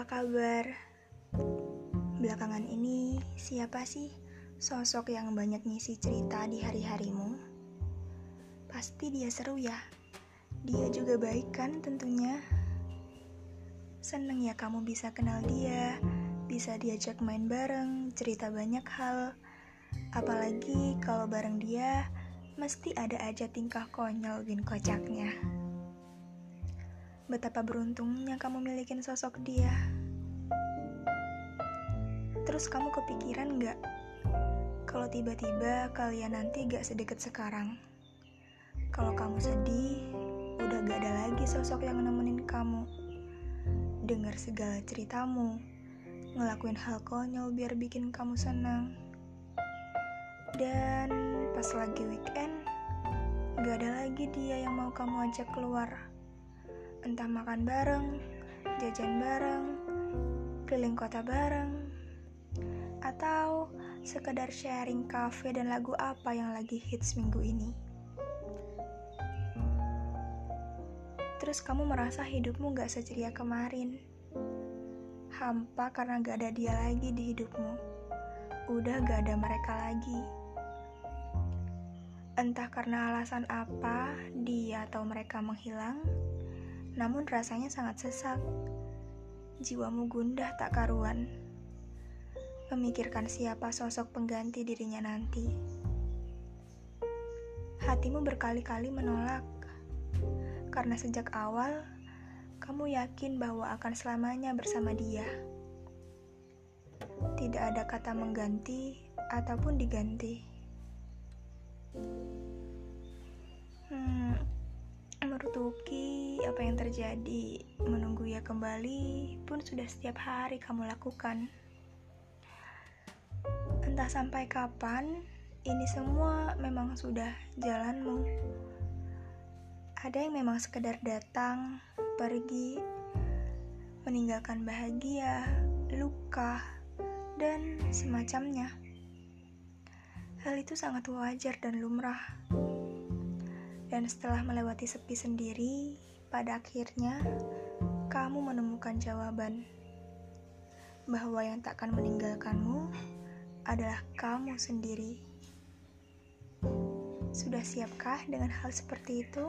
kabar? Belakangan ini, siapa sih sosok yang banyak ngisi cerita di hari-harimu? Pasti dia seru ya. Dia juga baik kan tentunya. Seneng ya kamu bisa kenal dia, bisa diajak main bareng, cerita banyak hal. Apalagi kalau bareng dia, mesti ada aja tingkah konyol bin kocaknya. Betapa beruntungnya kamu milikin sosok dia. Terus kamu kepikiran gak? Kalau tiba-tiba kalian nanti gak sedekat sekarang. Kalau kamu sedih, udah gak ada lagi sosok yang nemenin kamu. Dengar segala ceritamu, ngelakuin hal konyol biar bikin kamu senang. Dan pas lagi weekend, gak ada lagi dia yang mau kamu ajak keluar entah makan bareng, jajan bareng, keliling kota bareng, atau sekedar sharing cafe dan lagu apa yang lagi hits minggu ini. Terus kamu merasa hidupmu gak seceria kemarin. Hampa karena gak ada dia lagi di hidupmu. Udah gak ada mereka lagi. Entah karena alasan apa, dia atau mereka menghilang, namun rasanya sangat sesak. Jiwamu gundah tak karuan, memikirkan siapa sosok pengganti dirinya nanti. Hatimu berkali-kali menolak, karena sejak awal kamu yakin bahwa akan selamanya bersama dia. Tidak ada kata mengganti ataupun diganti. Hmm, Apa yang terjadi menunggu ia kembali pun sudah setiap hari kamu lakukan. Entah sampai kapan, ini semua memang sudah jalanmu. Ada yang memang sekedar datang, pergi, meninggalkan bahagia, luka, dan semacamnya. Hal itu sangat wajar dan lumrah. Dan setelah melewati sepi sendiri, pada akhirnya kamu menemukan jawaban bahwa yang takkan meninggalkanmu adalah kamu sendiri. Sudah siapkah dengan hal seperti itu?